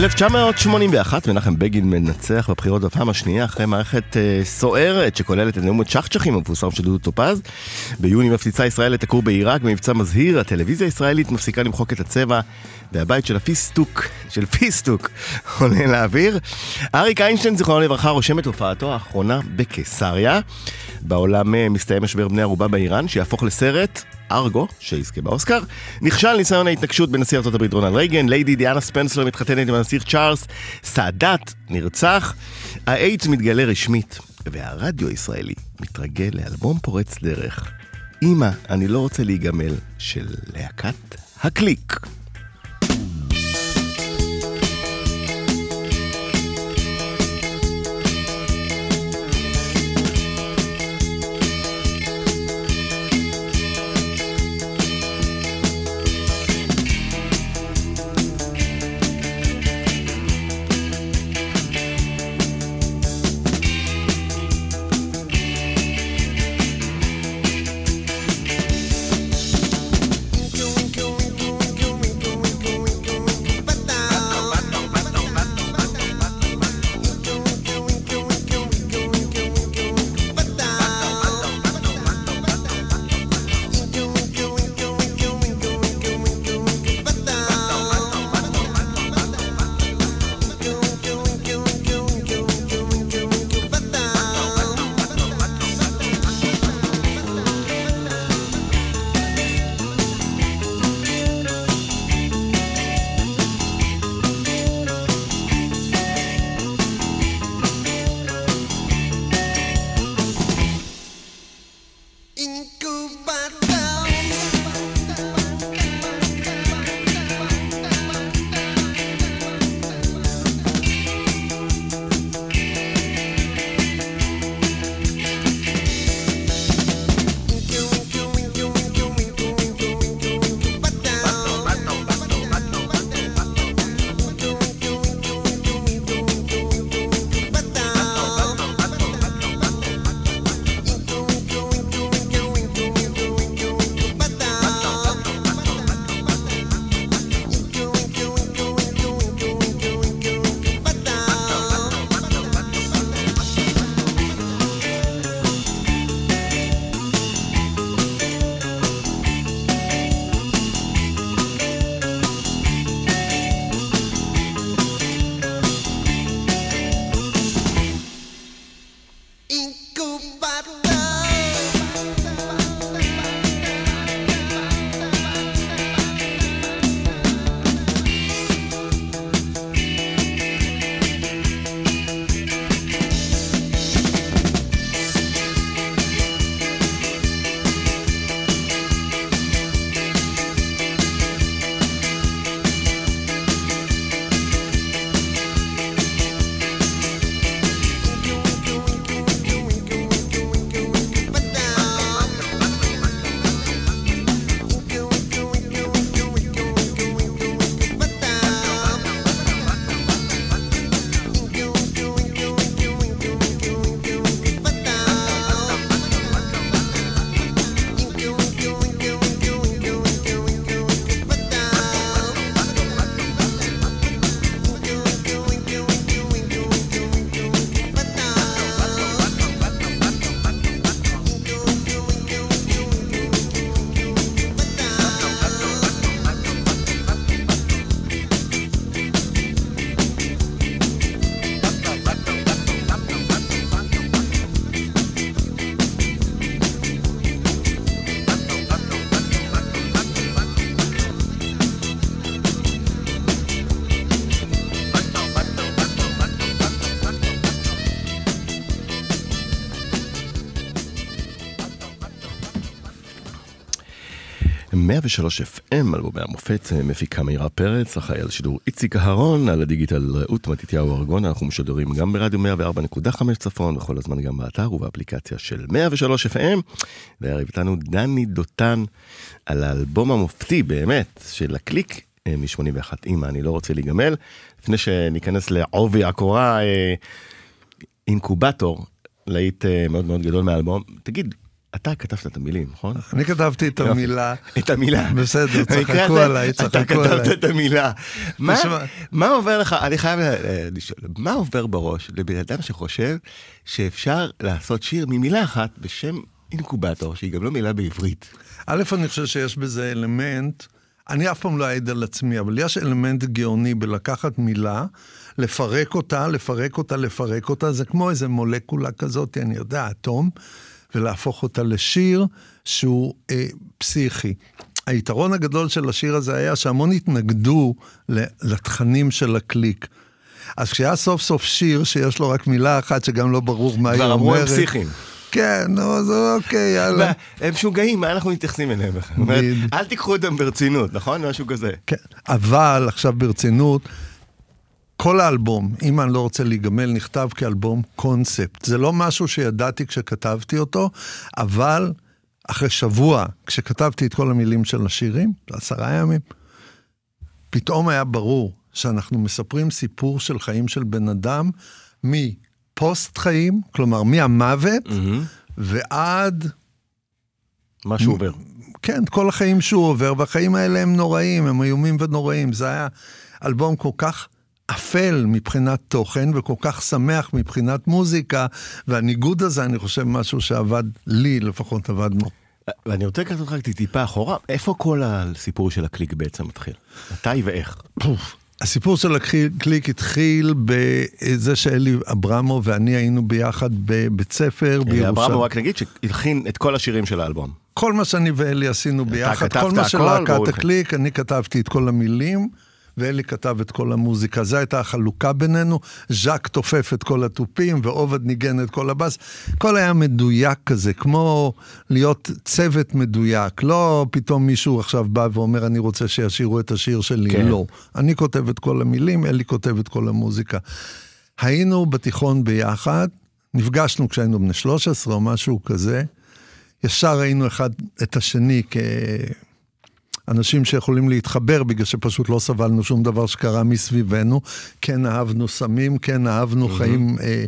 ב-1981 מנחם בגין מנצח בבחירות בפעם השנייה אחרי מערכת אה, סוערת שכוללת את נאום הצ'חצ'חים המפורסם של דודו טופז. ביוני מפציצה ישראל את הכור בעיראק במבצע מזהיר, הטלוויזיה הישראלית מפסיקה למחוק את הצבע והבית של הפיסטוק, של פיסטוק, עולה לאוויר. אריק איינשטיין, זיכרונו לברכה, רושם את הופעתו האחרונה בקיסריה. בעולם אה, מסתיים משבר בני ערובה באיראן, שיהפוך לסרט ארגו, שיזכה באוסקר, נכשל ניסיון ההתנגשות בנשיא ארצות הברית רונלד רייגן, ליידי דיאנה ספנסר מתחתנת עם הנסיך צ'ארלס, סאדאת נרצח, האיידס מתגלה רשמית, והרדיו הישראלי מתרגל לאלבום פורץ דרך. אמא, אני לא רוצה להיגמל, של להקת הקליק. 103 FM, אלבומי המופת, מפיקה מאירה פרץ, אחראי על שידור איציק אהרון, על הדיגיטל רעות מתתיהו ארגון, אנחנו משודרים גם ברדיו 104.5 צפון, וכל הזמן גם באתר ובאפליקציה של 103 FM. והערב איתנו דני דותן על האלבום המופתי, באמת, של הקליק אה, מ-81. אמא, אני לא רוצה להיגמל. לפני שניכנס לעובי הקורה, אה, אינקובטור, להיט אה, מאוד מאוד גדול מהאלבום. תגיד, אתה כתבת את המילים, נכון? אני כתבתי את המילה. את המילה. בסדר, צחקו עליי, צחקו עליי. אתה כתבת את המילה. מה עובר לך, אני חייב לשאול, מה עובר בראש לבן אדם שחושב שאפשר לעשות שיר ממילה אחת בשם אינקובטור, שהיא גם לא מילה בעברית? א', אני חושב שיש בזה אלמנט, אני אף פעם לא אעיד על עצמי, אבל יש אלמנט גאוני בלקחת מילה, לפרק אותה, לפרק אותה, לפרק אותה, זה כמו איזה מולקולה כזאת, אני יודע, אטום. ולהפוך אותה לשיר שהוא אה, פסיכי. היתרון הגדול של השיר הזה היה שהמון התנגדו לתכנים של הקליק. אז כשהיה סוף סוף שיר שיש לו רק מילה אחת שגם לא ברור מה היא אומרת... כבר אמרו הם פסיכיים. כן, נו, אז אוקיי, יאללה. הם משוגעים, מה אנחנו מתייחסים אליהם בכלל? אל תיקחו אותם ברצינות, נכון? משהו כזה. כן, אבל עכשיו ברצינות, כל האלבום, אם אני לא רוצה להיגמל, נכתב כאלבום קונספט. זה לא משהו שידעתי כשכתבתי אותו, אבל אחרי שבוע, כשכתבתי את כל המילים של השירים, עשרה ימים, פתאום היה ברור שאנחנו מספרים סיפור של חיים של בן אדם מפוסט חיים, כלומר מהמוות, mm-hmm. ועד... מה שהוא עובר. כן, כל החיים שהוא עובר, והחיים האלה הם נוראים, הם איומים ונוראים. זה היה אלבום כל כך אפל מבחינת תוכן וכל כך שמח מבחינת מוזיקה, והניגוד הזה, אני חושב, משהו שעבד לי, לפחות עבד מו. ואני רוצה לקחת אותך טיפה אחורה, איפה כל הסיפור של הקליק בעצם מתחיל? מתי ואיך? הסיפור של הקליק התחיל בזה שאלי אברמו ואני היינו ביחד בבית ספר בירושלים. אברמו, רק נגיד שהלחין את כל השירים של האלבום. כל מה שאני ואלי עשינו ביחד, כל מה של להקת הקליק, אני כתבתי את כל המילים. ואלי כתב את כל המוזיקה. זו הייתה החלוקה בינינו, ז'אק תופף את כל התופים ועובד ניגן את כל הבאס. הכל היה מדויק כזה, כמו להיות צוות מדויק. לא פתאום מישהו עכשיו בא ואומר, אני רוצה שישירו את השיר שלי. כן. לא. אני כותב את כל המילים, אלי כותב את כל המוזיקה. היינו בתיכון ביחד, נפגשנו כשהיינו בני 13 או משהו כזה. ישר ראינו אחד את השני כ... אנשים שיכולים להתחבר בגלל שפשוט לא סבלנו שום דבר שקרה מסביבנו. כן אהבנו סמים, כן אהבנו mm-hmm. חיים אה,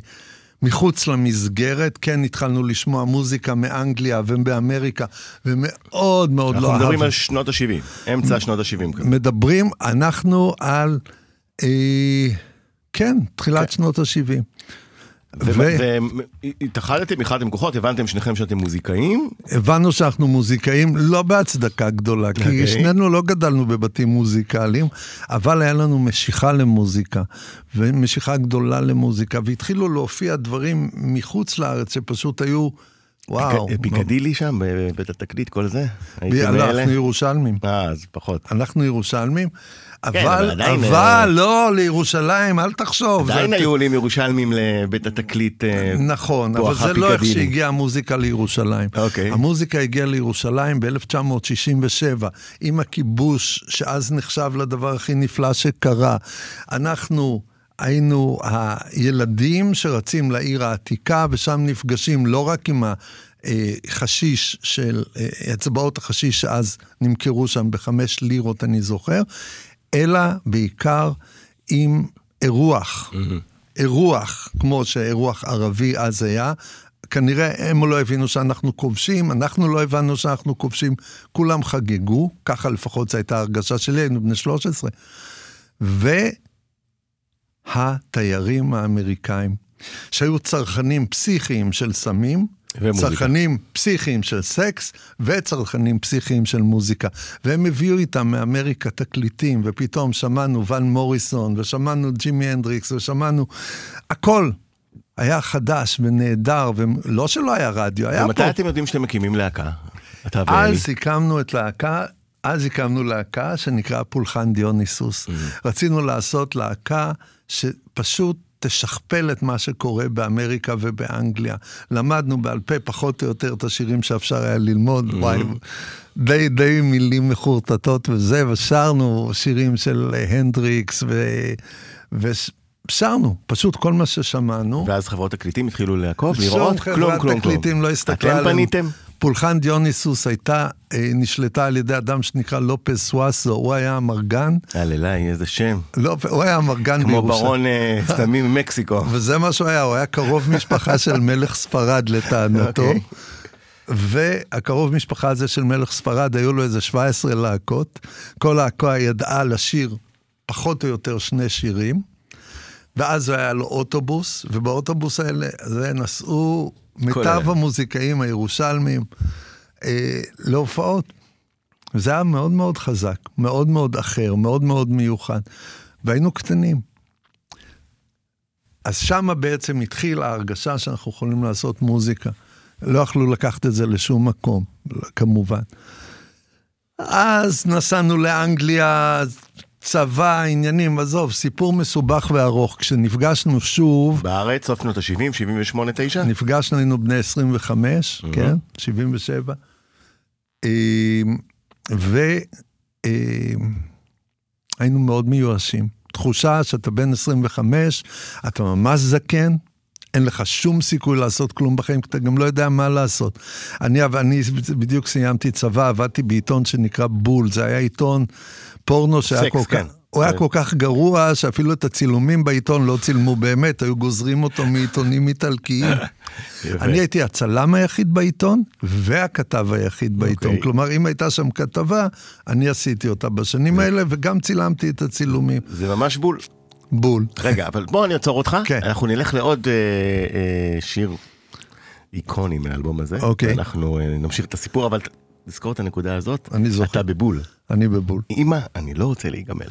מחוץ למסגרת, כן התחלנו לשמוע מוזיקה מאנגליה ובאמריקה, ומאוד מאוד לא אהבנו. אנחנו מדברים על שנות ה-70, אמצע שנות ה-70. מדברים, אנחנו על, אה, כן, תחילת כן. שנות ה-70. והתאחדתם, איחדתם כוחות, הבנתם שניכם שאתם מוזיקאים? הבנו שאנחנו מוזיקאים, לא בהצדקה גדולה, כי אוקיי. שנינו לא גדלנו בבתים מוזיקליים, אבל היה לנו משיכה למוזיקה, ומשיכה גדולה למוזיקה, והתחילו להופיע דברים מחוץ לארץ שפשוט היו... וואו. פיקדילי שם, בבית התקליט, כל זה? אנחנו ירושלמים. אה, אז פחות. אנחנו ירושלמים. כן, אבל, אבל אה, לא, לירושלים, אל תחשוב. עדיין היו עולים ירושלמים לבית התקליט. אה, נכון, אבל זה לא איך שהגיעה המוזיקה לירושלים. אוקיי. המוזיקה הגיעה לירושלים ב-1967, עם הכיבוש, שאז נחשב לדבר הכי נפלא שקרה. אנחנו... היינו הילדים שרצים לעיר העתיקה, ושם נפגשים לא רק עם החשיש של, אצבעות החשיש שאז נמכרו שם בחמש לירות, אני זוכר, אלא בעיקר עם אירוח. Mm-hmm. אירוח, כמו שאירוח ערבי אז היה. כנראה הם לא הבינו שאנחנו כובשים, אנחנו לא הבנו שאנחנו כובשים, כולם חגגו, ככה לפחות זו הייתה הרגשה שלי, היינו בני 13. והתיירים האמריקאים, שהיו צרכנים פסיכיים של סמים, ומוזיקה. צרכנים פסיכיים של סקס וצרכנים פסיכיים של מוזיקה. והם הביאו איתם מאמריקה תקליטים, ופתאום שמענו ון מוריסון, ושמענו ג'ימי הנדריקס, ושמענו הכל. היה חדש ונהדר, ולא שלא היה רדיו, היה ומתי פה... ומתי אתם יודעים שאתם מקימים להקה? אתה ואלי. אז הקמנו את להקה, אז הקמנו להקה שנקרא פולחן דיוניסוס. Mm-hmm. רצינו לעשות להקה שפשוט תשכפל את מה שקורה באמריקה ובאנגליה. למדנו בעל פה פחות או יותר את השירים שאפשר היה ללמוד, mm-hmm. וואי, די, די מילים מחורטטות וזה, ושרנו שירים של הנדריקס, ו... ושרנו, פשוט כל מה ששמענו. ואז חברות תקליטים התחילו לעקוב, לראות, כלום, כלום, כלום. תקליטים לא הסתכלה עליהם. אתם פניתם? פולחן דיוניסוס הייתה, אה, נשלטה על ידי אדם שנקרא לופס סואסו, הוא היה המרגן. אללי, איזה שם. לא, הוא היה המרגן כמו ברון אה, סתמים ממקסיקו. וזה מה שהוא היה, הוא היה קרוב משפחה של מלך ספרד לטענתו. אוקיי. והקרוב משפחה הזה של מלך ספרד, היו לו איזה 17 להקות. כל להקה ידעה לשיר פחות או יותר שני שירים. ואז היה לו אוטובוס, ובאוטובוס האלה נסעו מיטב המוזיקאים הירושלמים אה, להופעות. וזה היה מאוד מאוד חזק, מאוד מאוד אחר, מאוד מאוד מיוחד. והיינו קטנים. אז שמה בעצם התחילה ההרגשה שאנחנו יכולים לעשות מוזיקה. לא יכלו לקחת את זה לשום מקום, כמובן. אז נסענו לאנגליה, צבא, עניינים, עזוב, סיפור מסובך וארוך. כשנפגשנו שוב... בארץ, סוף שנות ה-70, 78, 9? נפגשנו, היינו בני 25, mm-hmm. כן, 77. והיינו מאוד מיואשים. תחושה שאתה בן 25, אתה ממש זקן, אין לך שום סיכוי לעשות כלום בחיים, כי אתה גם לא יודע מה לעשות. אני, אני בדיוק סיימתי צבא, עבדתי בעיתון שנקרא בול, זה היה עיתון פורנו שהיה סקס, כל כן. כך... הוא היה כן. כל כך גרוע, שאפילו את הצילומים בעיתון לא צילמו באמת, היו גוזרים אותו מעיתונים איטלקיים. אני הייתי הצלם היחיד בעיתון, והכתב היחיד בעיתון. Okay. אוקיי. כלומר, אם הייתה שם כתבה, אני עשיתי אותה בשנים האלה, וגם צילמתי את הצילומים. זה ממש בול. בול. רגע, אבל בוא אני אעצור אותך. כן. אנחנו נלך לעוד אה, אה, שיר איקוני מהאלבום הזה. אוקיי. אנחנו אה, נמשיך את הסיפור, אבל תזכור את הנקודה הזאת. אני זוכר. אתה בבול. אני בבול. אמא, אני לא רוצה להיגמל.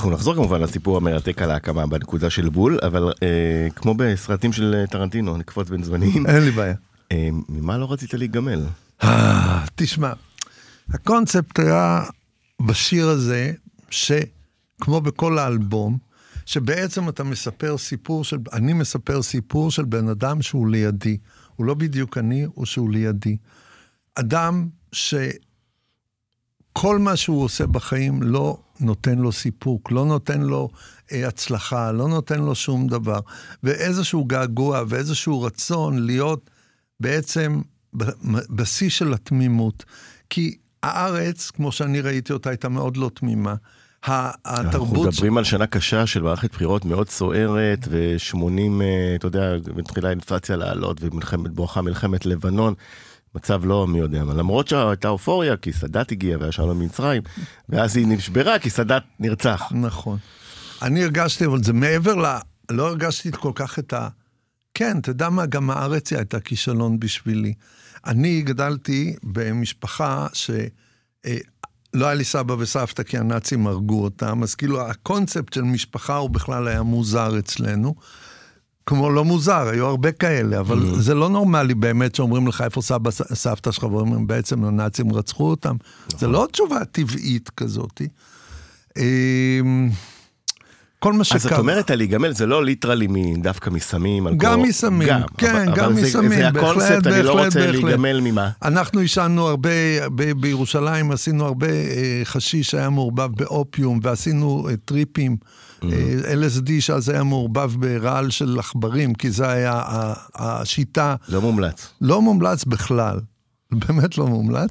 אנחנו נחזור כמובן לסיפור המרתק על ההקמה בנקודה של בול, אבל אה, כמו בסרטים של אה, טרנטינו, נקפוץ בין זמנים. אין לי בעיה. אה, ממה לא רצית להיגמל? אה, תשמע, הקונספט היה בשיר הזה, שכמו בכל האלבום, שבעצם אתה מספר סיפור של, אני מספר סיפור של בן אדם שהוא לידי. הוא לא בדיוק אני, הוא שהוא לידי. אדם שכל מה שהוא עושה בחיים לא נותן לו סיפוק, לא נותן לו אה, הצלחה, לא נותן לו שום דבר. ואיזשהו געגוע ואיזשהו רצון להיות בעצם בשיא של התמימות. כי הארץ, כמו שאני ראיתי אותה, הייתה מאוד לא תמימה. התרבות... אנחנו מדברים על שנה קשה של מערכת בחירות מאוד סוערת, ו-80, אה, אתה יודע, מתחילה האינפלציה לעלות, ובואכה מלחמת לבנון. מצב לא מי יודע מה, למרות שהייתה אופוריה, כי סאדאת הגיע והיה שלום במצרים, ואז היא נשברה כי סאדאת נרצח. נכון. אני הרגשתי, אבל זה מעבר ל... לא הרגשתי כל כך את ה... כן, אתה יודע מה, גם הארץ הייתה כישלון בשבילי. אני גדלתי במשפחה ש... אה, היה לי סבא וסבתא כי הנאצים הרגו אותם, אז כאילו הקונספט של משפחה הוא בכלל היה מוזר אצלנו. כמו לא מוזר, היו הרבה כאלה, אבל mm-hmm. זה לא נורמלי באמת שאומרים לך איפה סבא סבתא שלך, ואומרים בעצם הנאצים רצחו אותם. נכון. זה לא תשובה טבעית כזאת. אמ, כל מה שקרה. אז את אומרת להיגמל זה לא literally דווקא מסמים, אלכוהול. גם מסמים, גם, כן, אבל, גם אבל מסמים, זה, בהחלט, הקונספט, בהחלט, אני לא רוצה בהחלט. להיגמל ממה. אנחנו עישנו הרבה, ב, בירושלים עשינו הרבה אה, חשיש שהיה מעורבב באופיום, ועשינו אה, טריפים. Mm-hmm. אה, LSD שאז היה מעורבב ברעל של עכברים, כי זה היה השיטה. לא מומלץ. לא מומלץ בכלל. באמת לא מומלץ,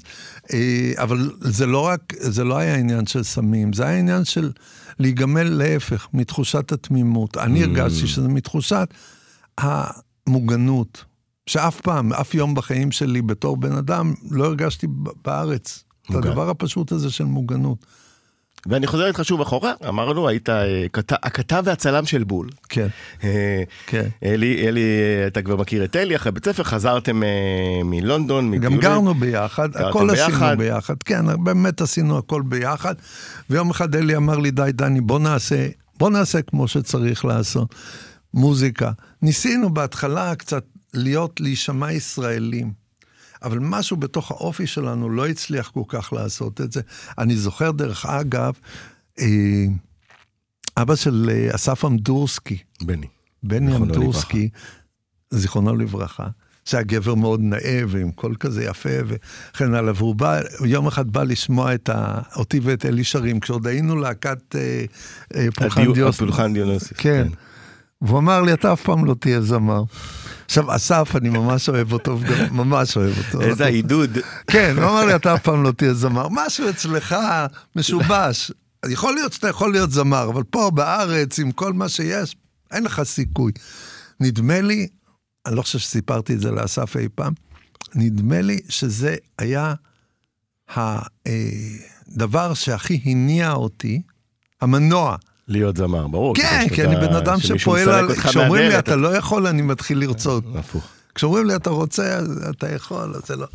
אה, אבל זה לא רק, זה לא היה עניין של סמים, זה היה עניין של להיגמל להפך, מתחושת התמימות. אני mm. הרגשתי שזה מתחושת המוגנות, שאף פעם, אף יום בחיים שלי בתור בן אדם, לא הרגשתי בארץ. את הדבר הפשוט הזה של מוגנות. ואני חוזר איתך שוב אחורה, אמרנו, היית אה, הכתב והצלם של בול. כן. אה, כן. אלי, אלי, אתה כבר מכיר את אלי, אחרי בית ספר חזרתם אה, מלונדון, מטיולים. גם גרנו ביחד, הכל עשינו ביחד. כן, באמת עשינו הכל ביחד. ויום אחד אלי אמר לי, די, דני, בוא נעשה, בוא נעשה כמו שצריך לעשות. מוזיקה. ניסינו בהתחלה קצת להיות, להישמע ישראלים. אבל משהו בתוך האופי שלנו לא הצליח כל כך לעשות את זה. אני זוכר, דרך אגב, אה, אבא של אה, אסף אמדורסקי. בני. בני אמדורסקי, זיכרונו לברכה. שהיה גבר מאוד נאה ועם קול כזה יפה וכן הלאה, והוא בא, יום אחד בא לשמוע את ה, אותי ואת אלי שרים, כשעוד היינו להקת אה, אה, פולחן דיוס. פולחן דיונוסיס. כן. כן. והוא אמר לי, אתה אף פעם לא תהיה זמר. עכשיו, אסף, אני ממש אוהב אותו, ממש אוהב אותו. איזה עידוד. כן, הוא אמר לי, אתה אף פעם לא תהיה זמר. משהו אצלך משובש. יכול להיות שאתה יכול להיות זמר, אבל פה בארץ, עם כל מה שיש, אין לך סיכוי. נדמה לי, אני לא חושב שסיפרתי את זה לאסף אי פעם, נדמה לי שזה היה הדבר שהכי הניע אותי, המנוע. להיות זמר, ברור. כן, כי אני בן אדם שפועל על... כשאומרים לי אתה לא יכול, אני מתחיל לרצות. הפוך. כשאומרים לי אתה רוצה, אתה יכול, אז זה לא.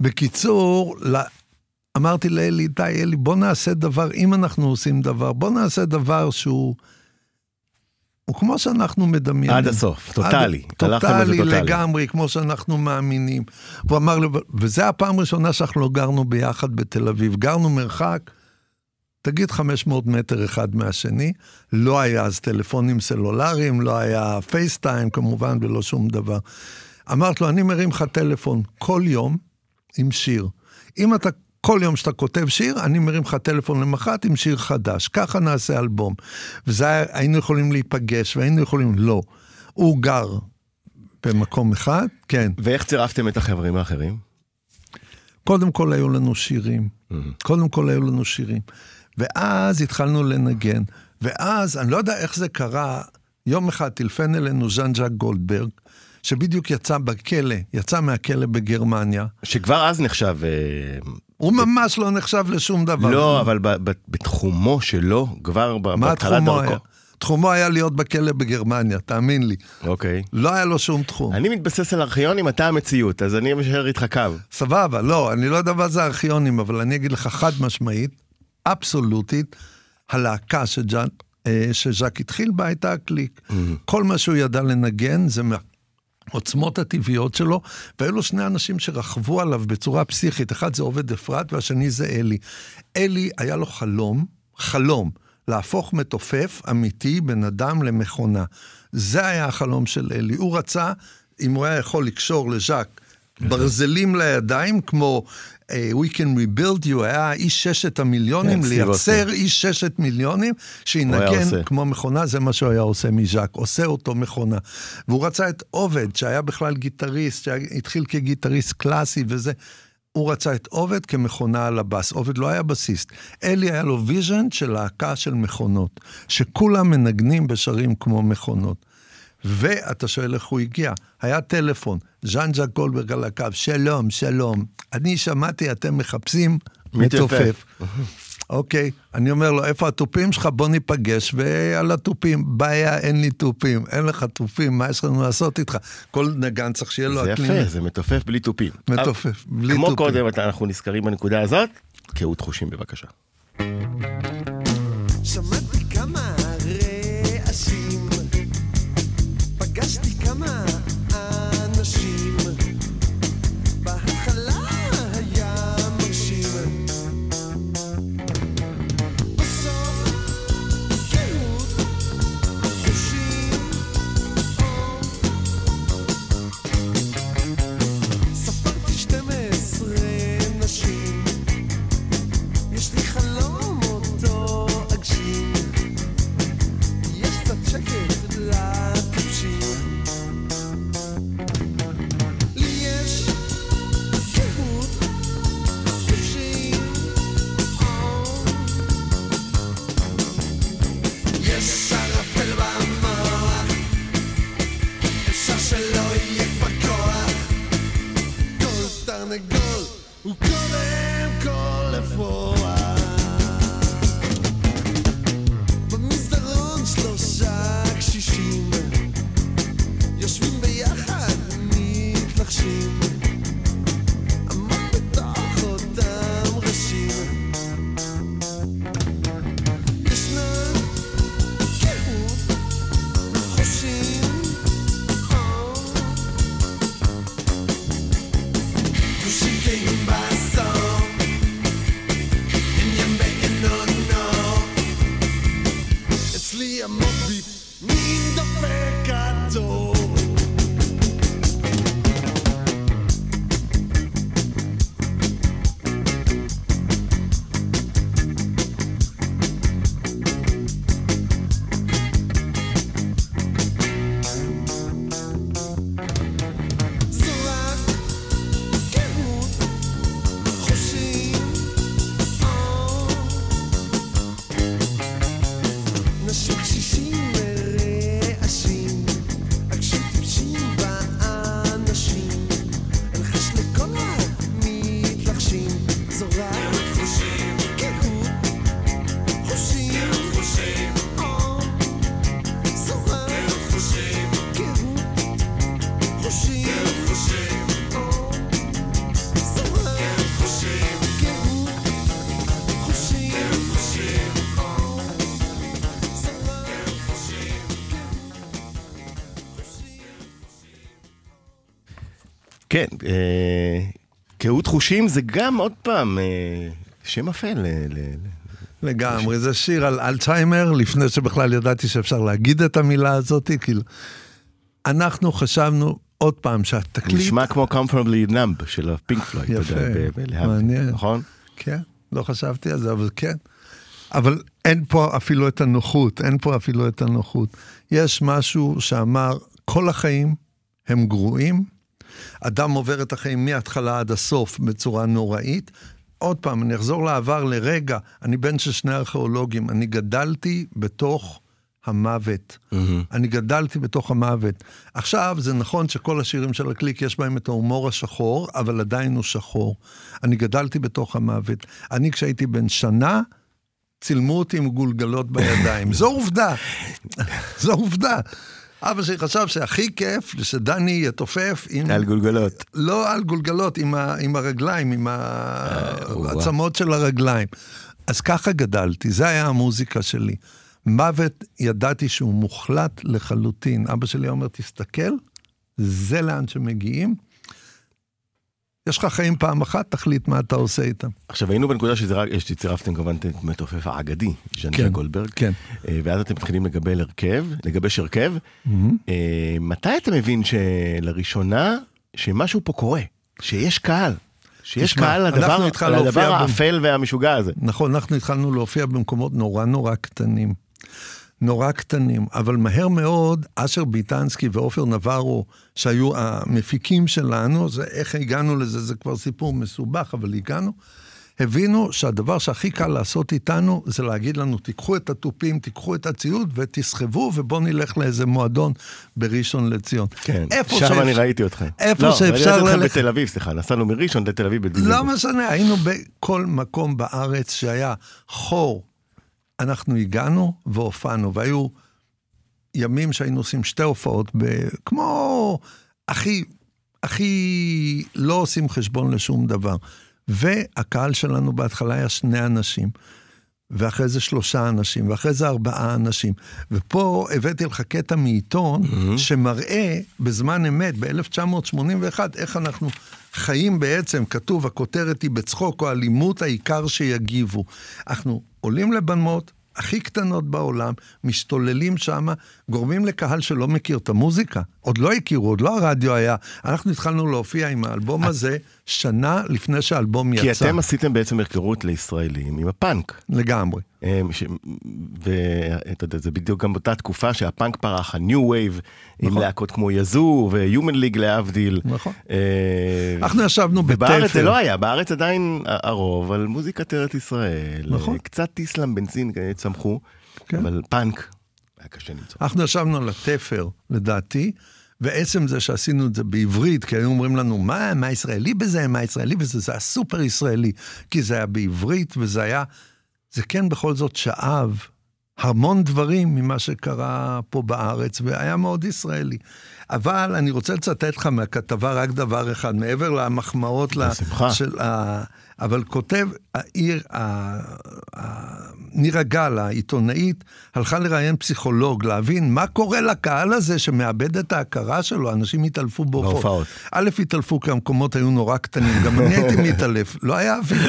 בקיצור, אמרתי לאלי, די, אלי, בוא נעשה דבר, אם אנחנו עושים דבר, בוא נעשה דבר שהוא... הוא כמו שאנחנו מדמיינים. עד הסוף, טוטאלי. טוטאלי לגמרי, כמו שאנחנו מאמינים. הוא אמר לי, וזו הפעם הראשונה שאנחנו לא גרנו ביחד בתל אביב. גרנו מרחק תגיד 500 מטר אחד מהשני, לא היה אז טלפונים סלולריים, לא היה פייסטיים כמובן ולא שום דבר. אמרת לו, אני מרים לך טלפון כל יום עם שיר. אם אתה, כל יום שאתה כותב שיר, אני מרים לך טלפון למחרת עם שיר חדש. ככה נעשה אלבום. וזה היה, היינו יכולים להיפגש והיינו יכולים, לא. הוא גר במקום אחד, כן. ואיך צירפתם את החברים האחרים? קודם כל היו לנו שירים. Mm-hmm. קודם כל היו לנו שירים. ואז התחלנו לנגן. ואז, אני לא יודע איך זה קרה, יום אחד טלפן אלינו ז'אן ז'אק גולדברג, שבדיוק יצא בכלא, יצא מהכלא בגרמניה. שכבר אז נחשב... אה, הוא ממש לא נחשב לשום דבר. לא, אבל בתחומו שלו, כבר בהתחלת דרכו. היה? תחומו היה להיות בכלא בגרמניה, תאמין לי. אוקיי. לא היה לו שום תחום. אני מתבסס על ארכיונים, אתה המציאות, אז אני משאר איתך קו. סבבה, לא, אני לא יודע מה זה ארכיונים, אבל אני אגיד לך חד משמעית, אבסולוטית, הלהקה שג'אן, אה, שז'אק התחיל בה הייתה הקליק. Mm-hmm. כל מה שהוא ידע לנגן זה העוצמות הטבעיות שלו, והיו שני אנשים שרכבו עליו בצורה פסיכית, אחד זה עובד אפרת והשני זה אלי. אלי, היה לו חלום, חלום, להפוך מתופף אמיתי, בן אדם למכונה. זה היה החלום של אלי. הוא רצה, אם הוא היה יכול לקשור לז'אק ברזלים לידיים, כמו We can rebuild you, היה איש ששת המיליונים, כן, לייצר איש ששת מיליונים, שינגן כמו מכונה, זה מה שהוא היה עושה מז'אק, עושה אותו מכונה. והוא רצה את עובד, שהיה בכלל גיטריסט, שהתחיל כגיטריסט קלאסי וזה. הוא רצה את עובד כמכונה על הבאס, עובד לא היה בסיסט. אלי היה לו vision של להקה של מכונות, שכולם מנגנים ושרים כמו מכונות. ואתה שואל איך הוא הגיע. היה טלפון, ז'אן ז'אק גולדברג על הקו, שלום, שלום. אני שמעתי, אתם מחפשים מתופף. אוקיי, אני אומר לו, איפה התופים שלך? בוא ניפגש, ועל התופים. בעיה, אין לי תופים, אין לך תופים, מה יש לנו לעשות איתך? כל נגן צריך שיהיה לו. זה יפה, זה מתופף בלי תופים. מתופף, בלי תופים. כמו קודם, אנחנו נזכרים בנקודה הזאת, קהות חושים בבקשה. שמעתי כן, אה, קהות חושים זה גם עוד פעם אה, שם אפל. לגמרי, זה שיר על אלצהיימר, לפני שבכלל ידעתי שאפשר להגיד את המילה הזאת, כאילו, אנחנו חשבנו עוד פעם שהתקליט... נשמע כמו Comfortably Numb של הפינק פלויד, יפה, מעניין. נכון? כן, לא חשבתי על זה, אבל כן. אבל אין פה אפילו את הנוחות, אין פה אפילו את הנוחות. יש משהו שאמר, כל החיים הם גרועים, אדם עובר את החיים מההתחלה עד הסוף בצורה נוראית. עוד פעם, אני אחזור לעבר לרגע, אני בן של שני ארכיאולוגים, אני גדלתי בתוך המוות. Mm-hmm. אני גדלתי בתוך המוות. עכשיו, זה נכון שכל השירים של הקליק יש בהם את ההומור השחור, אבל עדיין הוא שחור. אני גדלתי בתוך המוות. אני, כשהייתי בן שנה, צילמו אותי עם גולגלות בידיים. זו עובדה. זו עובדה. אבא שלי חשב שהכי כיף זה שדני יתופף עם... על גולגלות. לא על גולגלות, עם, ה, עם הרגליים, עם העצמות של הרגליים. אז ככה גדלתי, זה היה המוזיקה שלי. מוות, ידעתי שהוא מוחלט לחלוטין. אבא שלי אומר, תסתכל, זה לאן שמגיעים. יש לך חיים פעם אחת, תחליט מה אתה עושה איתם. עכשיו היינו בנקודה שזה רק, שצירפתם כמובן את המתופף האגדי, ז'אנקה כן, גולדברג, כן. אה, ואז אתם מתחילים לגבל הרכב, לגבש הרכב. אה, מתי אתה מבין שלראשונה, שמשהו פה קורה, שיש קהל, שיש תשמע, קהל לדבר לדבר האפל והמשוגע הזה. נכון, אנחנו התחלנו להופיע במקומות נורא נורא קטנים. נורא קטנים, אבל מהר מאוד, אשר ביטנסקי ועופר נברו, שהיו המפיקים שלנו, זה איך הגענו לזה, זה כבר סיפור מסובך, אבל הגענו, הבינו שהדבר שהכי קל לעשות איתנו, זה להגיד לנו, תיקחו את התופים, תיקחו את הציוד ותסחבו, ובואו נלך לאיזה מועדון בראשון לציון. כן, שם שאפשר- אני ראיתי אתכם. איפה לא, שאפשר ראיתי אתכם ללכת- בתל אביב, סליחה, נסענו מראשון לתל אביב בדיוק. לא משנה, היינו בכל מקום בארץ שהיה חור. אנחנו הגענו והופענו, והיו ימים שהיינו עושים שתי הופעות, ב... כמו הכי, הכי לא עושים חשבון לשום דבר. והקהל שלנו בהתחלה היה שני אנשים, ואחרי זה שלושה אנשים, ואחרי זה ארבעה אנשים. ופה הבאתי לך קטע מעיתון mm-hmm. שמראה בזמן אמת, ב-1981, איך אנחנו חיים בעצם, כתוב, הכותרת היא בצחוק או אלימות, העיקר שיגיבו. אנחנו עולים לבמות, הכי קטנות בעולם, משתוללים שם, גורמים לקהל שלא מכיר את המוזיקה. עוד לא הכירו, עוד לא הרדיו היה. אנחנו התחלנו להופיע עם האלבום הזה שנה לפני שהאלבום כי יצא. אתם עשיתם בעצם היכרות לישראלים עם הפאנק. לגמרי. אמ, ש- ואתה יודע, זה בדיוק גם באותה תקופה שהפאנק פרח, wave, עם נכון. להקות כמו יזו ו-human league להבדיל. נכון. אה, אנחנו ישבנו בתפר. ובארץ זה לא היה, בארץ עדיין הרוב על מוזיקת ארץ ישראל. נכון. אה, קצת איסלאם בנזין אה, צמחו, כן. אבל פאנק היה קשה למצוא. אנחנו ישבנו על התפר, לדעתי, ועצם זה שעשינו את זה בעברית, כי היו אומרים לנו, מה, מה ישראלי בזה, מה ישראלי בזה, זה היה סופר ישראלי, כי זה היה בעברית, וזה היה, זה כן בכל זאת שאב המון דברים ממה שקרה פה בארץ, והיה מאוד ישראלי. אבל אני רוצה לצטט לך מהכתבה רק דבר אחד, מעבר למחמאות ל- בשמחה. של ה... אבל כותב, העיר, נירה גל, העיתונאית, הלכה לראיין פסיכולוג, להבין מה קורה לקהל הזה שמאבד את ההכרה שלו, אנשים התעלפו בהופעות. א', התעלפו כי המקומות היו נורא קטנים, גם אני הייתי מתעלף, לא היה אוויר.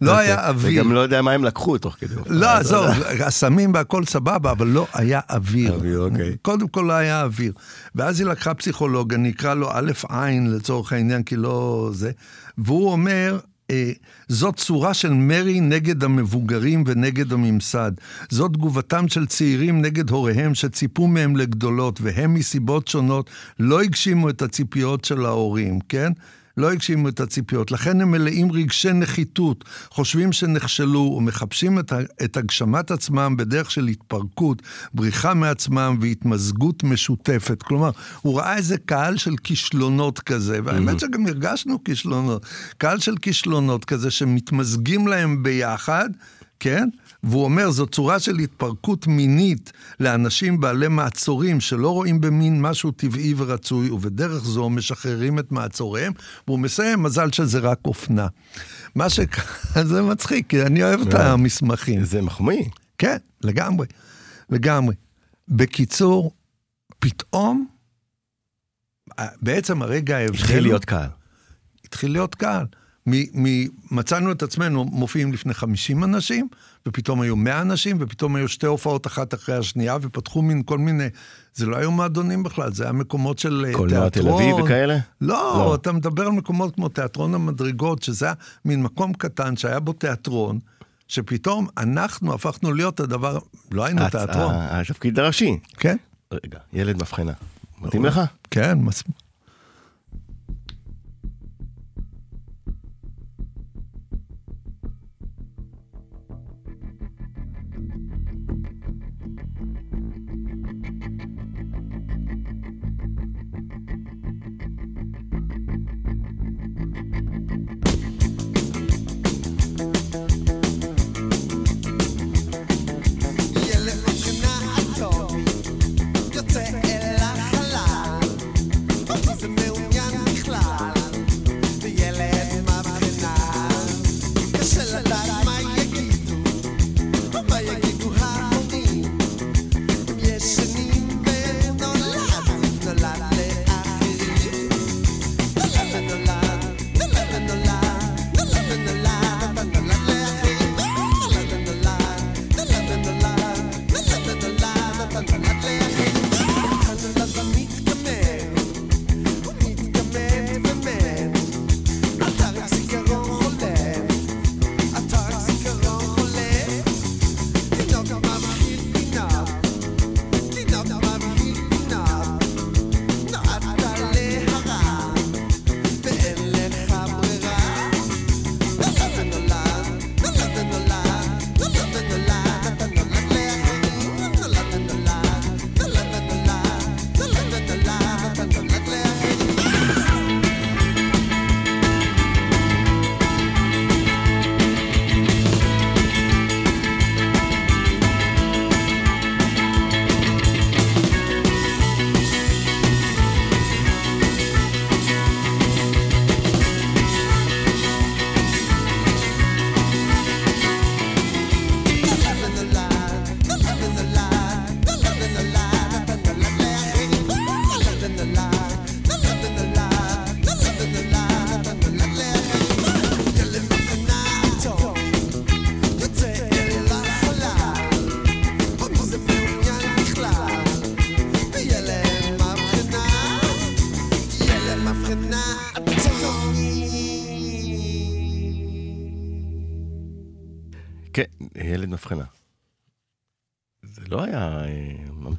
לא היה אוויר. וגם לא יודע מה הם לקחו תוך כדי. הופעה, לא, אתה עזוב, יודע. הסמים והכל סבבה, אבל לא היה אוויר. אוקיי. קודם כל לא היה אוויר. ואז היא לקחה פסיכולוג, אני אקרא לו א' עין לצורך העניין, כי לא זה, והוא אומר, זאת צורה של מרי נגד המבוגרים ונגד הממסד. זאת תגובתם של צעירים נגד הוריהם שציפו מהם לגדולות, והם מסיבות שונות לא הגשימו את הציפיות של ההורים, כן? לא הגשימו את הציפיות, לכן הם מלאים רגשי נחיתות, חושבים שנכשלו ומחפשים את, את הגשמת עצמם בדרך של התפרקות, בריחה מעצמם והתמזגות משותפת. כלומר, הוא ראה איזה קהל של כישלונות כזה, והאמת שגם הרגשנו כישלונות. קהל של כישלונות כזה שמתמזגים להם ביחד, כן? והוא אומר, זו צורה של התפרקות מינית לאנשים בעלי מעצורים שלא רואים במין משהו טבעי ורצוי, ובדרך זו משחררים את מעצוריהם, והוא מסיים, מזל שזה רק אופנה. מה ש... זה מצחיק, כי אני אוהב את המסמכים. זה מחמיא. כן, לגמרי, לגמרי. בקיצור, פתאום, בעצם הרגע ההבדל... התחיל להיות קהל. התחיל להיות קהל. מצאנו את עצמנו מופיעים לפני 50 אנשים, ופתאום היו 100 אנשים, ופתאום היו שתי הופעות אחת אחרי השנייה, ופתחו מין כל מיני... זה לא היו מועדונים בכלל, זה היה מקומות של אה, תיאטרון. קולנוע תל אביב וכאלה? לא, לא. אתה מדבר על מקומות כמו תיאטרון המדרגות, שזה היה מין מקום קטן שהיה בו תיאטרון, שפתאום אנחנו הפכנו להיות הדבר, לא היינו תיאטרון. התפקיד הראשי. כן, רגע, ילד מבחנה. מתאים לך? כן, מס...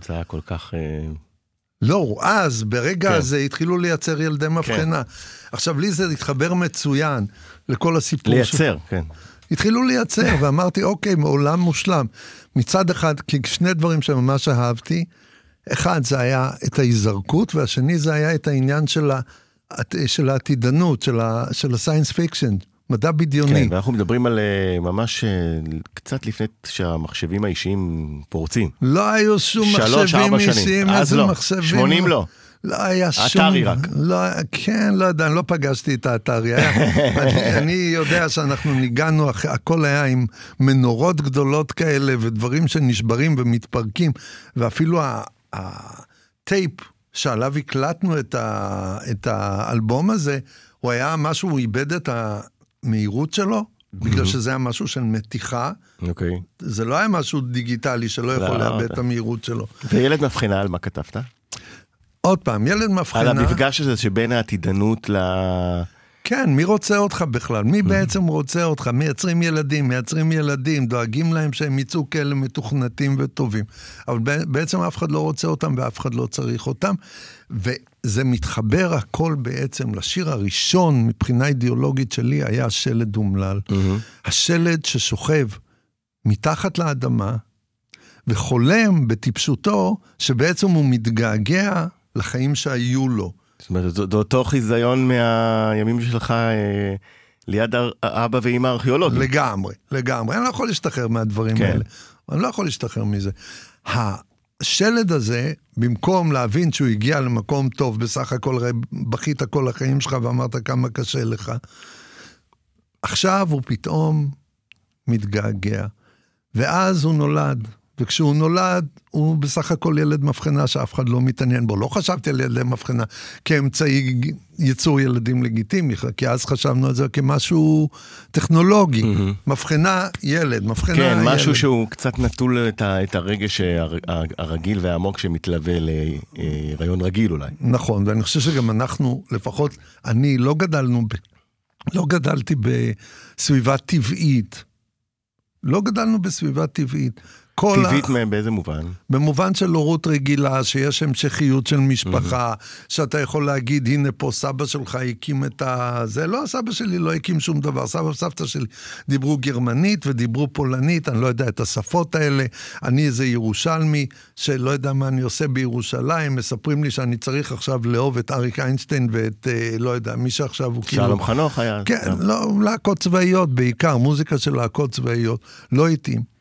המצאה כל כך... לא, אז, ברגע כן. הזה התחילו לייצר ילדי מבחנה. כן. עכשיו, לי זה התחבר מצוין לכל הסיפור. לייצר, ש... כן. התחילו לייצר, ואמרתי, אוקיי, מעולם מושלם. מצד אחד, כי שני דברים שממש אהבתי, אחד זה היה את ההיזרקות, והשני זה היה את העניין של, ה, של העתידנות, של, ה, של ה science fiction. מדע בדיוני. כן, ואנחנו מדברים על אה, ממש אה, קצת לפני שהמחשבים האישיים פורצים. לא היו שום שלוש, מחשבים אישיים, איזה לא. מחשבים. 80 לא. לא היה שום... האתרי רק. לא, כן, לא יודע, אני לא פגשתי את האתרי. אני, אני יודע שאנחנו ניגענו, הכל היה עם מנורות גדולות כאלה ודברים שנשברים ומתפרקים, ואפילו הטייפ שעליו הקלטנו את, ה, את האלבום הזה, הוא היה משהו, הוא איבד את המהירות שלו. בגלל שזה היה משהו של מתיחה. אוקיי. זה לא היה משהו דיגיטלי שלא יכול לא, לאבד את המהירות שלו. וילד מבחינה על מה כתבת? עוד פעם, ילד מבחנה... על המפגש הזה שבין העתידנות ל... כן, מי רוצה אותך בכלל? מי mm. בעצם רוצה אותך? מייצרים ילדים, מייצרים ילדים, דואגים להם שהם יצאו כאלה מתוכנתים וטובים. אבל בעצם אף אחד לא רוצה אותם ואף אחד לא צריך אותם. וזה מתחבר הכל בעצם לשיר הראשון מבחינה אידיאולוגית שלי, היה השלד אומלל. Mm-hmm. השלד ששוכב מתחת לאדמה וחולם בטיפשותו שבעצם הוא מתגעגע לחיים שהיו לו. זאת אומרת, זה אותו חיזיון מהימים שלך אה, ליד אבא ואימא ארכיאולוגים. לגמרי, לגמרי. אני לא יכול להשתחרר מהדברים כן. האלה. אני לא יכול להשתחרר מזה. השלד הזה, במקום להבין שהוא הגיע למקום טוב, בסך הכל הרי בכית כל החיים שלך ואמרת כמה קשה לך, עכשיו הוא פתאום מתגעגע. ואז הוא נולד, וכשהוא נולד, הוא בסך הכל ילד מבחנה שאף אחד לא מתעניין בו. לא חשבתי על ילדי מבחנה כאמצעי ייצור ילדים לגיטימי, כי אז חשבנו על זה כמשהו טכנולוגי. Mm-hmm. מבחנה, ילד, מבחנה, כן, ילד. כן, משהו שהוא קצת נטול את, ה, את הרגש הרגיל והעמוק שמתלווה להיריון רגיל אולי. נכון, ואני חושב שגם אנחנו, לפחות אני, לא גדלנו, ב, לא גדלתי בסביבה טבעית. לא גדלנו בסביבה טבעית. כל טבעית ה... מהם באיזה מובן? במובן של הורות רגילה, שיש המשכיות של משפחה, mm-hmm. שאתה יכול להגיד, הנה פה סבא שלך הקים את ה... זה לא, סבא שלי לא הקים שום דבר. סבא וסבתא שלי דיברו גרמנית ודיברו פולנית, אני לא יודע את השפות האלה. אני איזה ירושלמי, שלא יודע מה אני עושה בירושלים, מספרים לי שאני צריך עכשיו לאהוב את אריק איינשטיין ואת, אה, לא יודע, מי שעכשיו הוא כאילו... שלום חנוך היה. כן, לא, להקות צבאיות בעיקר, מוזיקה של להקות צבאיות. לא התאים.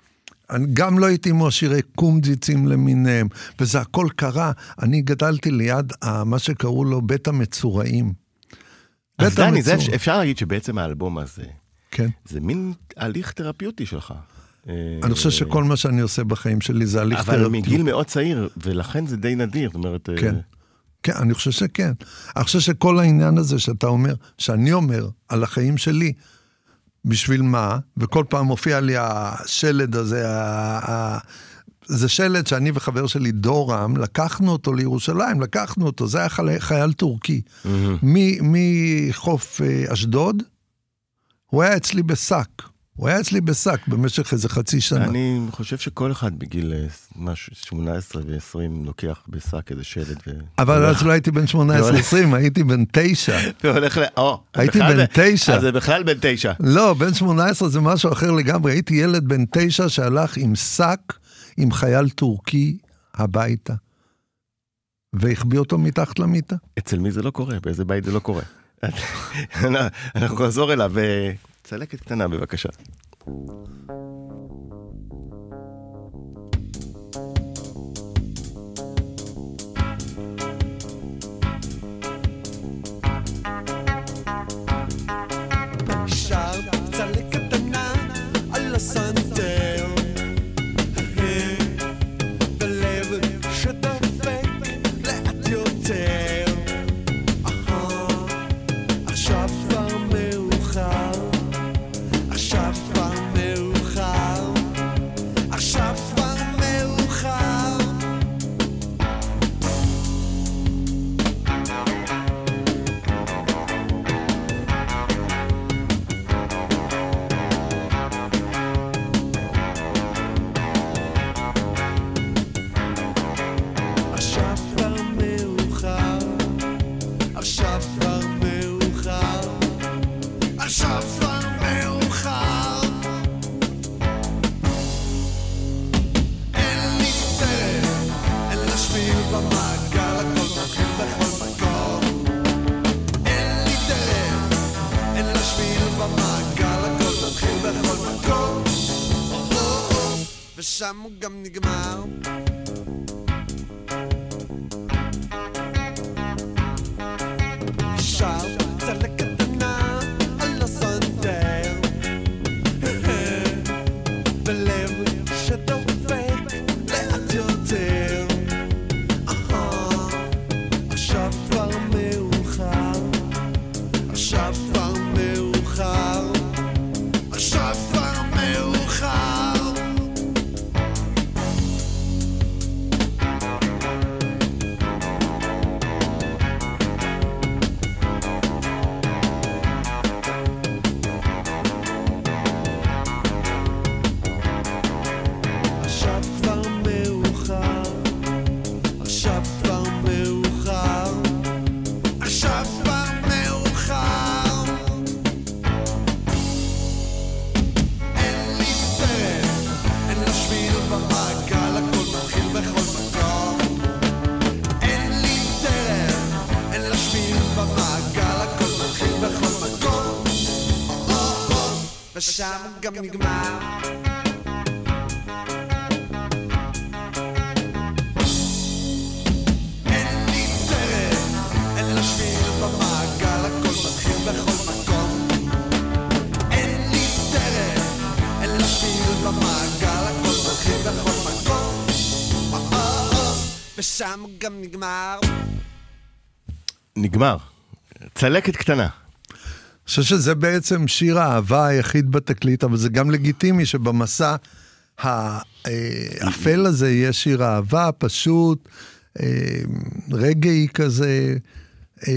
גם לא התאימו השירי קומג'יצים למיניהם, וזה הכל קרה. אני גדלתי ליד מה שקראו לו בית המצורעים. אז דני, המצור... זה אפשר להגיד שבעצם האלבום הזה, כן. זה מין הליך תרפיוטי שלך. אני חושב שכל מה שאני עושה בחיים שלי זה הליך תרפיוטי. אבל מגיל מאוד צעיר, ולכן זה די נדיר, זאת אומרת... כן. כן, אני חושב שכן. אני חושב שכל העניין הזה שאתה אומר, שאני אומר על החיים שלי, בשביל מה, וכל פעם מופיע לי השלד הזה, זה שלד שאני וחבר שלי דורם, לקחנו אותו לירושלים, לקחנו אותו, זה היה חייל, חייל טורקי. Mm-hmm. מחוף אה, אשדוד, הוא היה אצלי בשק. הוא היה אצלי בשק במשך איזה חצי שנה. אני חושב שכל אחד בגיל אה, משהו, 18 ו-20 לוקח בשק איזה שלד. ו... אבל אז לא הייתי בן 18-20, הייתי בן 9. והולך ל... או, הייתי בן 9. אז זה בכלל בן 9. לא, בן 18 זה משהו אחר לגמרי. הייתי ילד בן 9 שהלך עם שק עם חייל טורקי הביתה. והחביא אותו מתחת למיטה. אצל מי זה לא קורה? באיזה בית זה לא קורה? אנחנו נחזור אליו. צלקת קטנה בבקשה. גם נגמר. אין לי דרך, אין לה שביל במעגל, הכל מתחיל בכל מקום. אין לי דרך, אין לה שביל במעגל, הכל מתחיל בכל מקום. ושם גם נגמר. נגמר. צלקת קטנה. חושב שזה בעצם שיר האהבה היחיד בתקליט, אבל זה גם לגיטימי שבמסע האפל הזה יהיה שיר אהבה פשוט, אה, רגעי כזה. אה,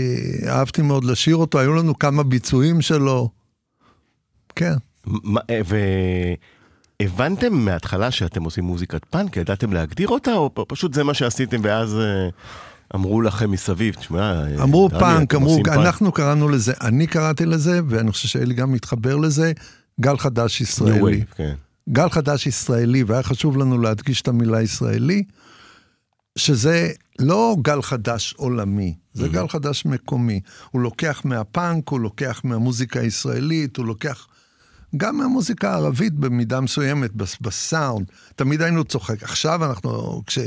אהבתי מאוד לשיר אותו, היו לנו כמה ביצועים שלו. כן. אה, והבנתם מההתחלה שאתם עושים מוזיקת פאנק? ידעתם להגדיר אותה, או פשוט זה מה שעשיתם ואז... אמרו לכם מסביב, תשמע, אמרו פאנק, אמרו, אנחנו קראנו לזה, אני קראתי לזה, ואני חושב שאלי גם מתחבר לזה, גל חדש ישראלי. Wave, כן. גל חדש ישראלי, והיה חשוב לנו להדגיש את המילה ישראלי, שזה לא גל חדש עולמי, זה mm-hmm. גל חדש מקומי. הוא לוקח מהפאנק, הוא לוקח מהמוזיקה הישראלית, הוא לוקח גם מהמוזיקה הערבית במידה מסוימת, בסאונד. תמיד היינו צוחק. עכשיו אנחנו, כש...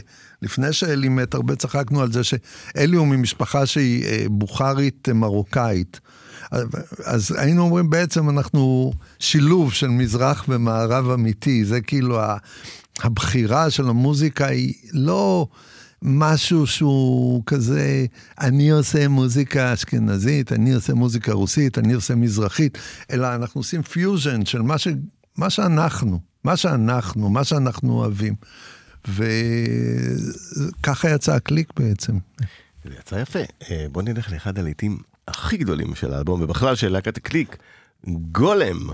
לפני שאלי מת, הרבה צחקנו על זה שאלי הוא ממשפחה שהיא אה, בוכרית אה, מרוקאית. אז היינו אומרים בעצם אנחנו שילוב של מזרח ומערב אמיתי, זה כאילו הבחירה של המוזיקה היא לא משהו שהוא כזה, אני עושה מוזיקה אשכנזית, אני עושה מוזיקה רוסית, אני עושה מזרחית, אלא אנחנו עושים פיוז'ן של מה, ש, מה שאנחנו, מה שאנחנו, מה שאנחנו אוהבים. וככה יצא הקליק בעצם. זה יצא יפה. אה, בוא נלך לאחד הלעיתים הכי גדולים של האלבום, ובכלל של להקת הקליק, גולם.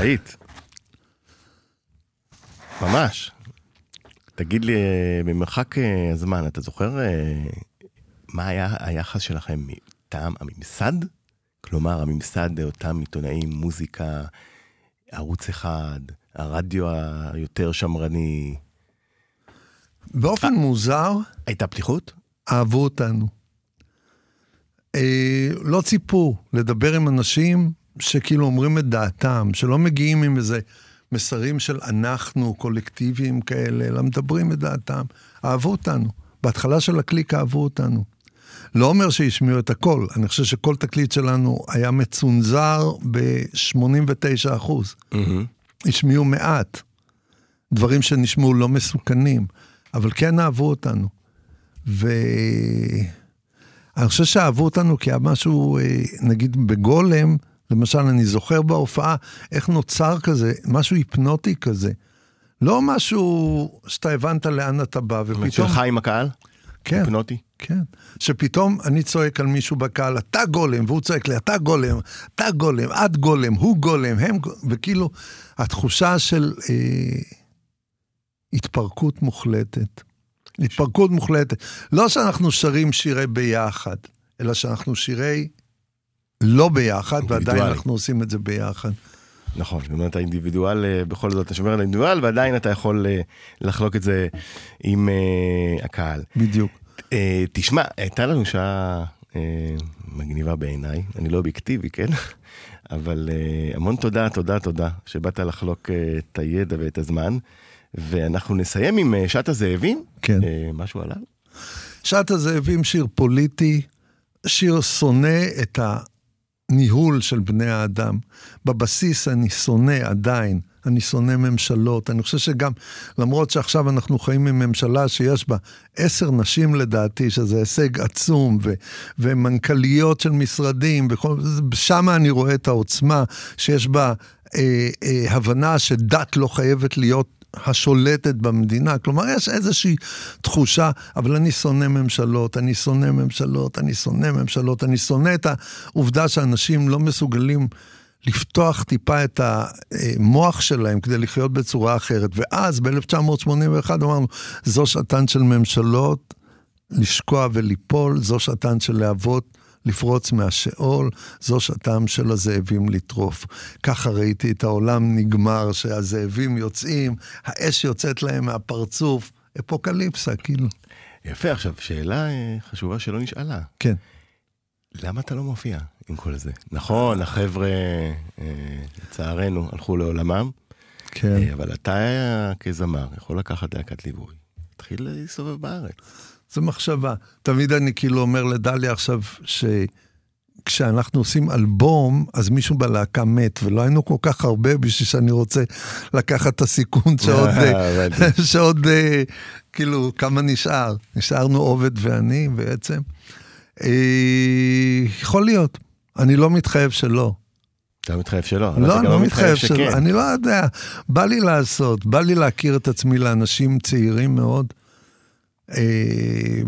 היית. ממש. תגיד לי, אה, במרחק אה, הזמן, אתה זוכר אה, מה היה היחס שלכם מטעם הממסד? כלומר, הממסד, אותם עיתונאים, מוזיקה, ערוץ אחד, הרדיו היותר שמרני. באופן מוזר, הייתה פתיחות? אהבו אותנו. אה, לא ציפו לדבר עם אנשים שכאילו אומרים את דעתם, שלא מגיעים עם איזה מסרים של אנחנו, קולקטיביים כאלה, אלא מדברים את דעתם. אהבו אותנו. בהתחלה של הקליק אהבו אותנו. לא אומר שהשמיעו את הכל, אני חושב שכל תקליט שלנו היה מצונזר ב-89 אחוז. השמיעו מעט. דברים שנשמעו לא מסוכנים, אבל כן אהבו אותנו. ואני חושב שאהבו אותנו כי היה משהו, אה, נגיד בגולם, למשל, אני זוכר בהופעה איך נוצר כזה, משהו היפנוטי כזה. לא משהו שאתה הבנת לאן אתה בא, ופתאום... שלך עם הקהל? כן, היפנוטי? כן. שפתאום אני צועק על מישהו בקהל, אתה גולם, והוא צועק לי, אתה גולם, אתה גולם, את גולם, הוא גולם, הם גולם, וכאילו, התחושה של אה, התפרקות מוחלטת. התפרקות מוחלטת. לא שאנחנו שרים שירי ביחד, אלא שאנחנו שירי לא ביחד, ועדיין. אנחנו עושים את זה ביחד. נכון, זאת אומרת האינדיבידואל, אה, בכל זאת אתה שומר על האינדיבידואל, ועדיין אתה יכול אה, לחלוק את זה עם אה, הקהל. בדיוק. אה, תשמע, הייתה לנו שעה אה, מגניבה בעיניי, אני לא אובייקטיבי, כן? אבל אה, המון תודה, תודה, תודה, שבאת לחלוק אה, את הידע ואת הזמן. ואנחנו נסיים עם אה, שעת הזאבים. כן. אה, משהו עליו? שעת הזאבים שיר פוליטי, שיר שונא את הניהול של בני האדם. בבסיס אני שונא עדיין, אני שונא ממשלות. אני חושב שגם, למרות שעכשיו אנחנו חיים עם ממשלה שיש בה עשר נשים לדעתי, שזה הישג עצום, ו- ומנכ"ליות של משרדים, שם אני רואה את העוצמה שיש בה אה, אה, הבנה שדת לא חייבת להיות השולטת במדינה. כלומר, יש איזושהי תחושה, אבל אני שונא ממשלות, אני שונא ממשלות, אני שונא ממשלות, אני שונא את העובדה שאנשים לא מסוגלים לפתוח טיפה את המוח שלהם כדי לחיות בצורה אחרת. ואז ב-1981 אמרנו, זו שעתן של ממשלות לשקוע וליפול, זו שעתן של להבות לפרוץ מהשאול, זו שעתם של הזאבים לטרוף. ככה ראיתי את העולם נגמר, שהזאבים יוצאים, האש יוצאת להם מהפרצוף, אפוקליפסה, כאילו. יפה, עכשיו, שאלה אה, חשובה שלא נשאלה. כן. למה אתה לא מופיע עם כל זה? נכון, החבר'ה, אה, לצערנו, הלכו לעולמם, כן. אה, אבל אתה כזמר יכול לקחת להקת ליווי, תתחיל להסתובב בארץ. זו מחשבה. תמיד אני כאילו אומר לדליה עכשיו, שכשאנחנו עושים אלבום, אז מישהו בלהקה מת, ולא היינו כל כך הרבה בשביל שאני רוצה לקחת את הסיכון שעוד, אה. שעוד, אה, כאילו, כמה נשאר? נשארנו עובד ואני בעצם. אה, יכול להיות, אני לא מתחייב שלא. אתה מתחייב שלא, אבל לא, אתה אני גם לא מתחייב שלא. שכן. אני לא יודע. בא לי לעשות, בא לי להכיר את עצמי לאנשים צעירים מאוד. אה,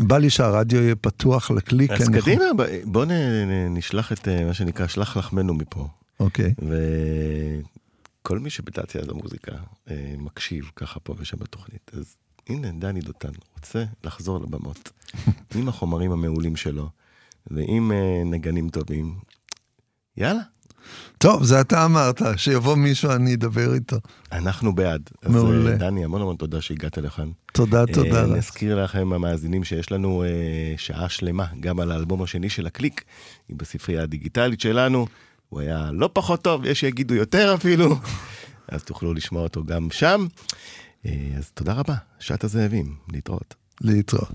בא לי שהרדיו יהיה פתוח לקליק. אז קדימה, בוא נשלח את אה, מה שנקרא, שלח לחמנו מפה. אוקיי. וכל מי שבתעשיית המוזיקה אה, מקשיב ככה פה ושם בתוכנית, אז הנה, דני דותן רוצה לחזור לבמות עם החומרים המעולים שלו ועם נגנים טובים. יאללה, טוב, זה אתה אמרת, שיבוא מישהו, אני אדבר איתו. אנחנו בעד. אז מעולה. אה, דני, המון המון תודה שהגעת לכאן. תודה, תודה. אה, לך. נזכיר לכם, המאזינים, שיש לנו אה, שעה שלמה גם על האלבום השני של הקליק, היא בספרייה הדיגיטלית שלנו. הוא היה לא פחות טוב, יש שיגידו יותר אפילו, אז תוכלו לשמוע אותו גם שם. אז תודה רבה, שעת הזאבים, להתראות. להתראות.